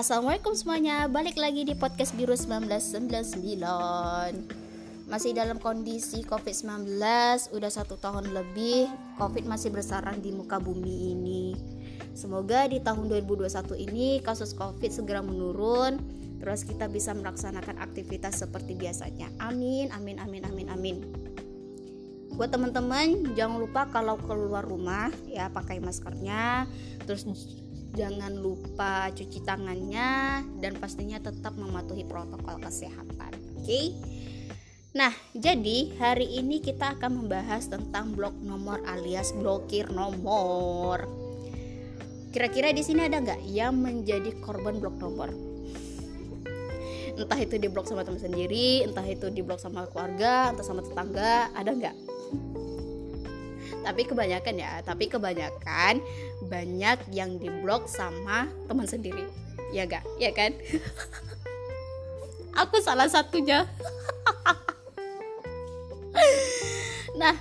Assalamualaikum semuanya, balik lagi di podcast Biru 1999 Masih dalam kondisi COVID-19, udah satu tahun lebih COVID masih bersarang di muka bumi ini. Semoga di tahun 2021 ini kasus COVID segera menurun Terus kita bisa melaksanakan aktivitas seperti biasanya. Amin, amin, amin, amin, amin. Buat teman-teman jangan lupa kalau keluar rumah ya pakai maskernya terus jangan lupa cuci tangannya dan pastinya tetap mematuhi protokol kesehatan. Oke. Okay? Nah, jadi hari ini kita akan membahas tentang blok nomor alias blokir nomor. Kira-kira di sini ada nggak yang menjadi korban blok nomor? Entah itu di blok sama teman sendiri, entah itu di blok sama keluarga, entah sama tetangga, ada nggak? Tapi kebanyakan ya tapi kebanyakan banyak yang diblok sama teman sendiri. Ya gak ya kan? Aku salah satunya. Nah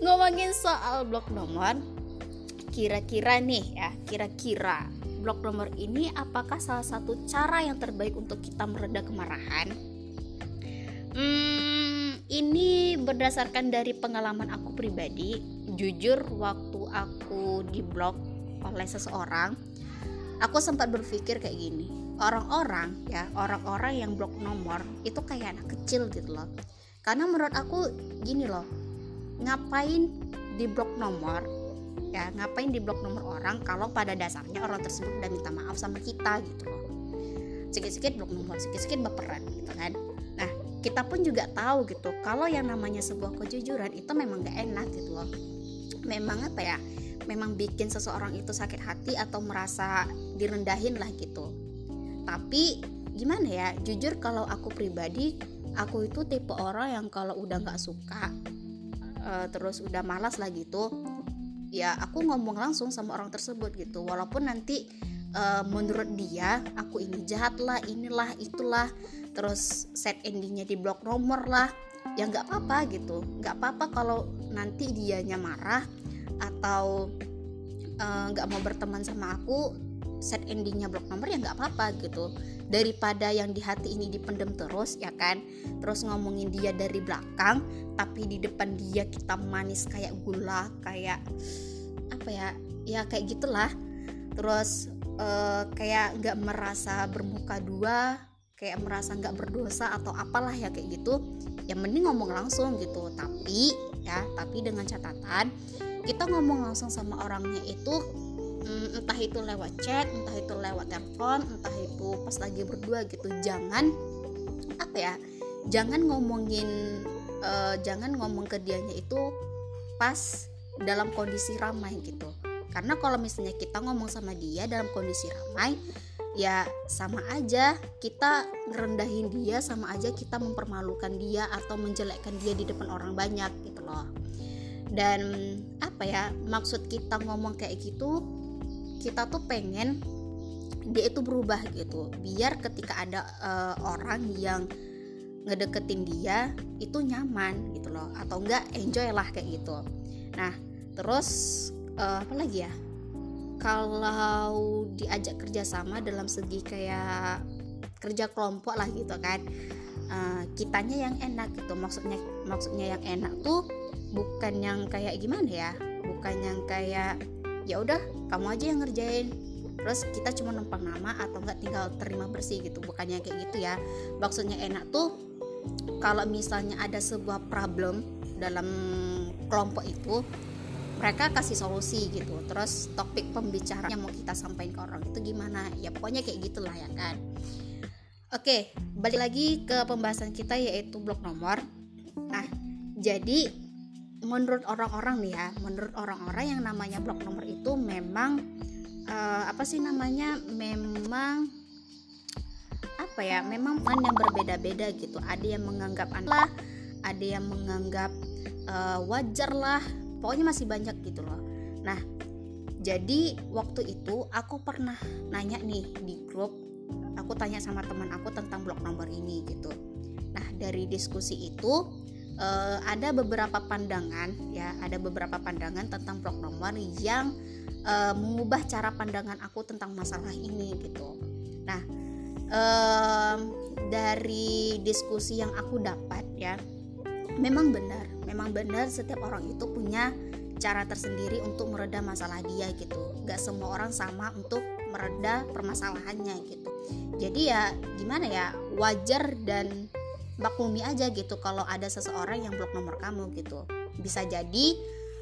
ngomongin soal blok nomor kira-kira nih ya kira-kira blok nomor ini apakah salah satu cara yang terbaik untuk kita mereda kemarahan? Hmm, ini berdasarkan dari pengalaman aku pribadi jujur waktu aku diblok oleh seseorang aku sempat berpikir kayak gini. Orang-orang ya orang-orang yang blok nomor itu kayak anak kecil gitu loh. Karena menurut aku gini loh ngapain di blok nomor ya ngapain di blok nomor orang kalau pada dasarnya orang tersebut udah minta maaf sama kita gitu loh. Sikit-sikit blok nomor sikit-sikit baperan gitu kan. Nah kita pun juga tahu gitu kalau yang namanya sebuah kejujuran itu memang gak enak gitu loh memang apa ya memang bikin seseorang itu sakit hati atau merasa direndahin lah gitu. Tapi gimana ya jujur kalau aku pribadi aku itu tipe orang yang kalau udah nggak suka uh, terus udah malas lah gitu ya aku ngomong langsung sama orang tersebut gitu. Walaupun nanti uh, menurut dia aku ini jahat lah inilah itulah terus set endingnya di blok nomor lah ya nggak apa-apa gitu. Nggak apa-apa kalau nanti dianya marah atau eh, nggak uh, mau berteman sama aku set endingnya blok nomor ya nggak apa-apa gitu. Daripada yang di hati ini dipendem terus ya kan? Terus ngomongin dia dari belakang tapi di depan dia kita manis kayak gula kayak apa ya? Ya kayak gitulah. Terus uh, kayak nggak merasa bermuka dua kayak merasa nggak berdosa atau apalah ya kayak gitu ya mending ngomong langsung gitu. Tapi ya tapi dengan catatan kita ngomong langsung sama orangnya itu mm, entah itu lewat chat entah itu lewat telepon entah itu pas lagi berdua gitu. Jangan apa ya jangan ngomongin uh, jangan ngomong ke dianya itu pas dalam kondisi ramai gitu. Karena kalau misalnya kita ngomong sama dia dalam kondisi ramai ya sama aja kita ngerendahin dia sama aja kita mempermalukan dia atau menjelekkan dia di depan orang banyak gitu loh. Dan apa ya maksud kita ngomong kayak gitu kita tuh pengen dia itu berubah gitu. Biar ketika ada uh, orang yang ngedeketin dia itu nyaman gitu loh. Atau enggak enjoy lah kayak gitu. Nah terus uh, apa lagi ya kalau diajak kerjasama dalam segi kayak kerja kelompok lah gitu kan uh, kitanya yang enak gitu. Maksudnya maksudnya yang enak tuh bukan yang kayak gimana ya? Bukan yang kayak ya udah kamu aja yang ngerjain. Terus kita cuma numpang nama atau enggak tinggal terima bersih gitu. Bukannya kayak gitu ya. Maksudnya enak tuh kalau misalnya ada sebuah problem dalam kelompok itu mereka kasih solusi gitu. Terus topik pembicaraan yang mau kita sampaikan ke orang itu gimana? Ya pokoknya kayak gitulah ya kan? Oke balik lagi ke pembahasan kita yaitu blok nomor. Nah jadi menurut orang-orang nih ya menurut orang-orang yang namanya blok nomor itu memang uh, apa sih namanya? Memang apa ya? Memang man yang berbeda-beda gitu. Ada yang menganggap lah ada yang menganggap uh, wajar lah pokoknya masih banyak gitu loh. Nah jadi waktu itu aku pernah nanya nih di grup aku tanya sama teman aku tentang blok nomor ini gitu. Nah dari diskusi itu uh, ada beberapa pandangan ya ada beberapa pandangan tentang blok nomor yang uh, mengubah cara pandangan aku tentang masalah ini gitu. Nah um, dari diskusi yang aku dapat ya memang benar memang benar setiap orang itu punya cara tersendiri untuk meredam masalah dia gitu. Gak semua orang sama untuk mereda permasalahannya gitu. Jadi ya gimana ya wajar dan maklumi aja gitu kalau ada seseorang yang blok nomor kamu gitu. Bisa jadi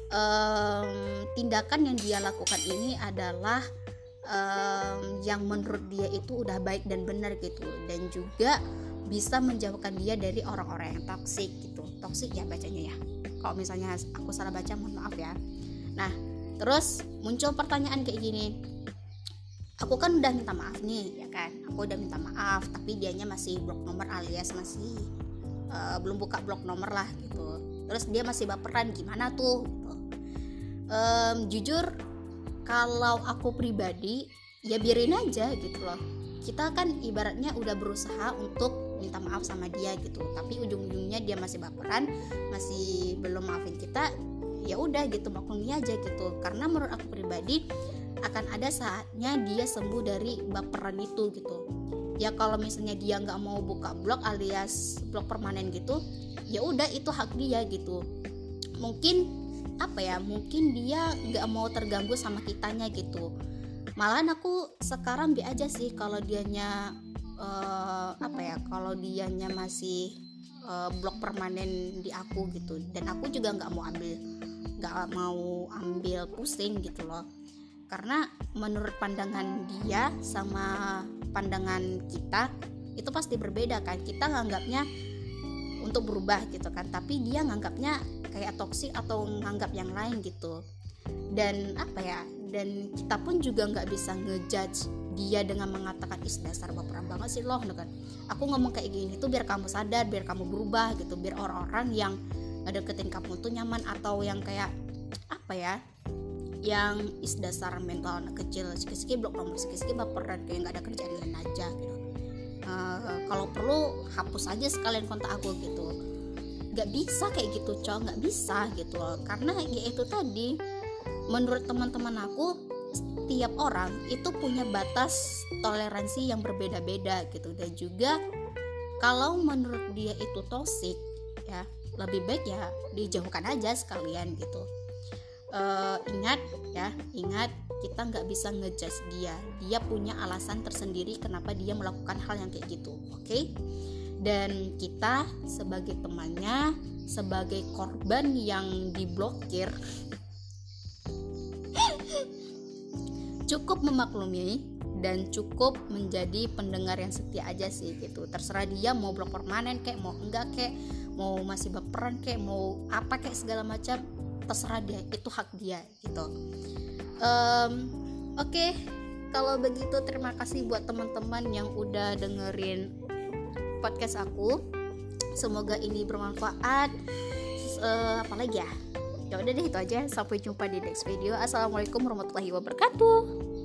um, tindakan yang dia lakukan ini adalah um, yang menurut dia itu udah baik dan benar gitu. Dan juga bisa menjauhkan dia dari orang-orang yang toksik gitu. Toksik ya bacanya ya. Kalau misalnya aku salah baca mohon maaf ya. Nah terus muncul pertanyaan kayak gini. Aku kan udah minta maaf nih ya kan? Aku udah minta maaf tapi dianya masih blok nomor alias masih uh, belum buka blok nomor lah gitu. Terus dia masih baperan gimana tuh? Um, jujur kalau aku pribadi ya biarin aja gitu loh. Kita kan ibaratnya udah berusaha untuk minta maaf sama dia gitu. Tapi ujung-ujungnya dia masih baperan masih belum maafin kita ya udah gitu maklumi aja gitu. Karena menurut aku pribadi akan ada saatnya dia sembuh dari baperan itu gitu. Ya kalau misalnya dia nggak mau buka blog alias blog permanen gitu ya udah itu hak dia gitu. Mungkin apa ya mungkin dia nggak mau terganggu sama kitanya gitu. Malahan aku sekarang bi aja sih kalau dianya uh, apa ya kalau dianya masih uh, blog permanen di aku gitu. Dan aku juga nggak mau ambil nggak mau ambil pusing gitu loh. Karena menurut pandangan dia sama pandangan kita itu pasti berbeda kan. Kita nganggapnya untuk berubah gitu kan. Tapi dia nganggapnya kayak toksik atau nganggap yang lain gitu. Dan apa ya dan kita pun juga nggak bisa ngejudge dia dengan mengatakan is dasar baperan banget sih loh kan. Aku ngomong kayak gini tuh biar kamu sadar biar kamu berubah gitu biar orang-orang yang deketin kamu tuh nyaman atau yang kayak apa ya yang is dasar mental anak kecil sikit-sikit blok nomor sikit-sikit baperan kayak nggak ada kerjaan lain aja gitu. Uh, kalau perlu hapus aja sekalian kontak aku gitu. Nggak bisa kayak gitu cowok nggak bisa gitu loh. Karena ya itu tadi menurut teman-teman aku setiap orang itu punya batas toleransi yang berbeda-beda gitu. Dan juga kalau menurut dia itu toxic ya lebih baik ya dijauhkan aja sekalian gitu. Uh, ingat ya ingat kita nggak bisa ngejudge dia. Dia punya alasan tersendiri kenapa dia melakukan hal yang kayak gitu oke? Okay? dan kita sebagai temannya sebagai korban yang diblokir cukup memaklumi dan cukup menjadi pendengar yang setia aja sih gitu. Terserah dia mau blok permanen kayak mau enggak kayak mau masih berperan kayak mau apa kayak segala macam terserah dia itu hak dia gitu. Um, oke okay, kalau begitu terima kasih buat teman-teman yang udah dengerin podcast aku. Semoga ini bermanfaat. Uh, apa lagi ya ya udah deh itu aja. Sampai jumpa di next video. Assalamualaikum warahmatullahi wabarakatuh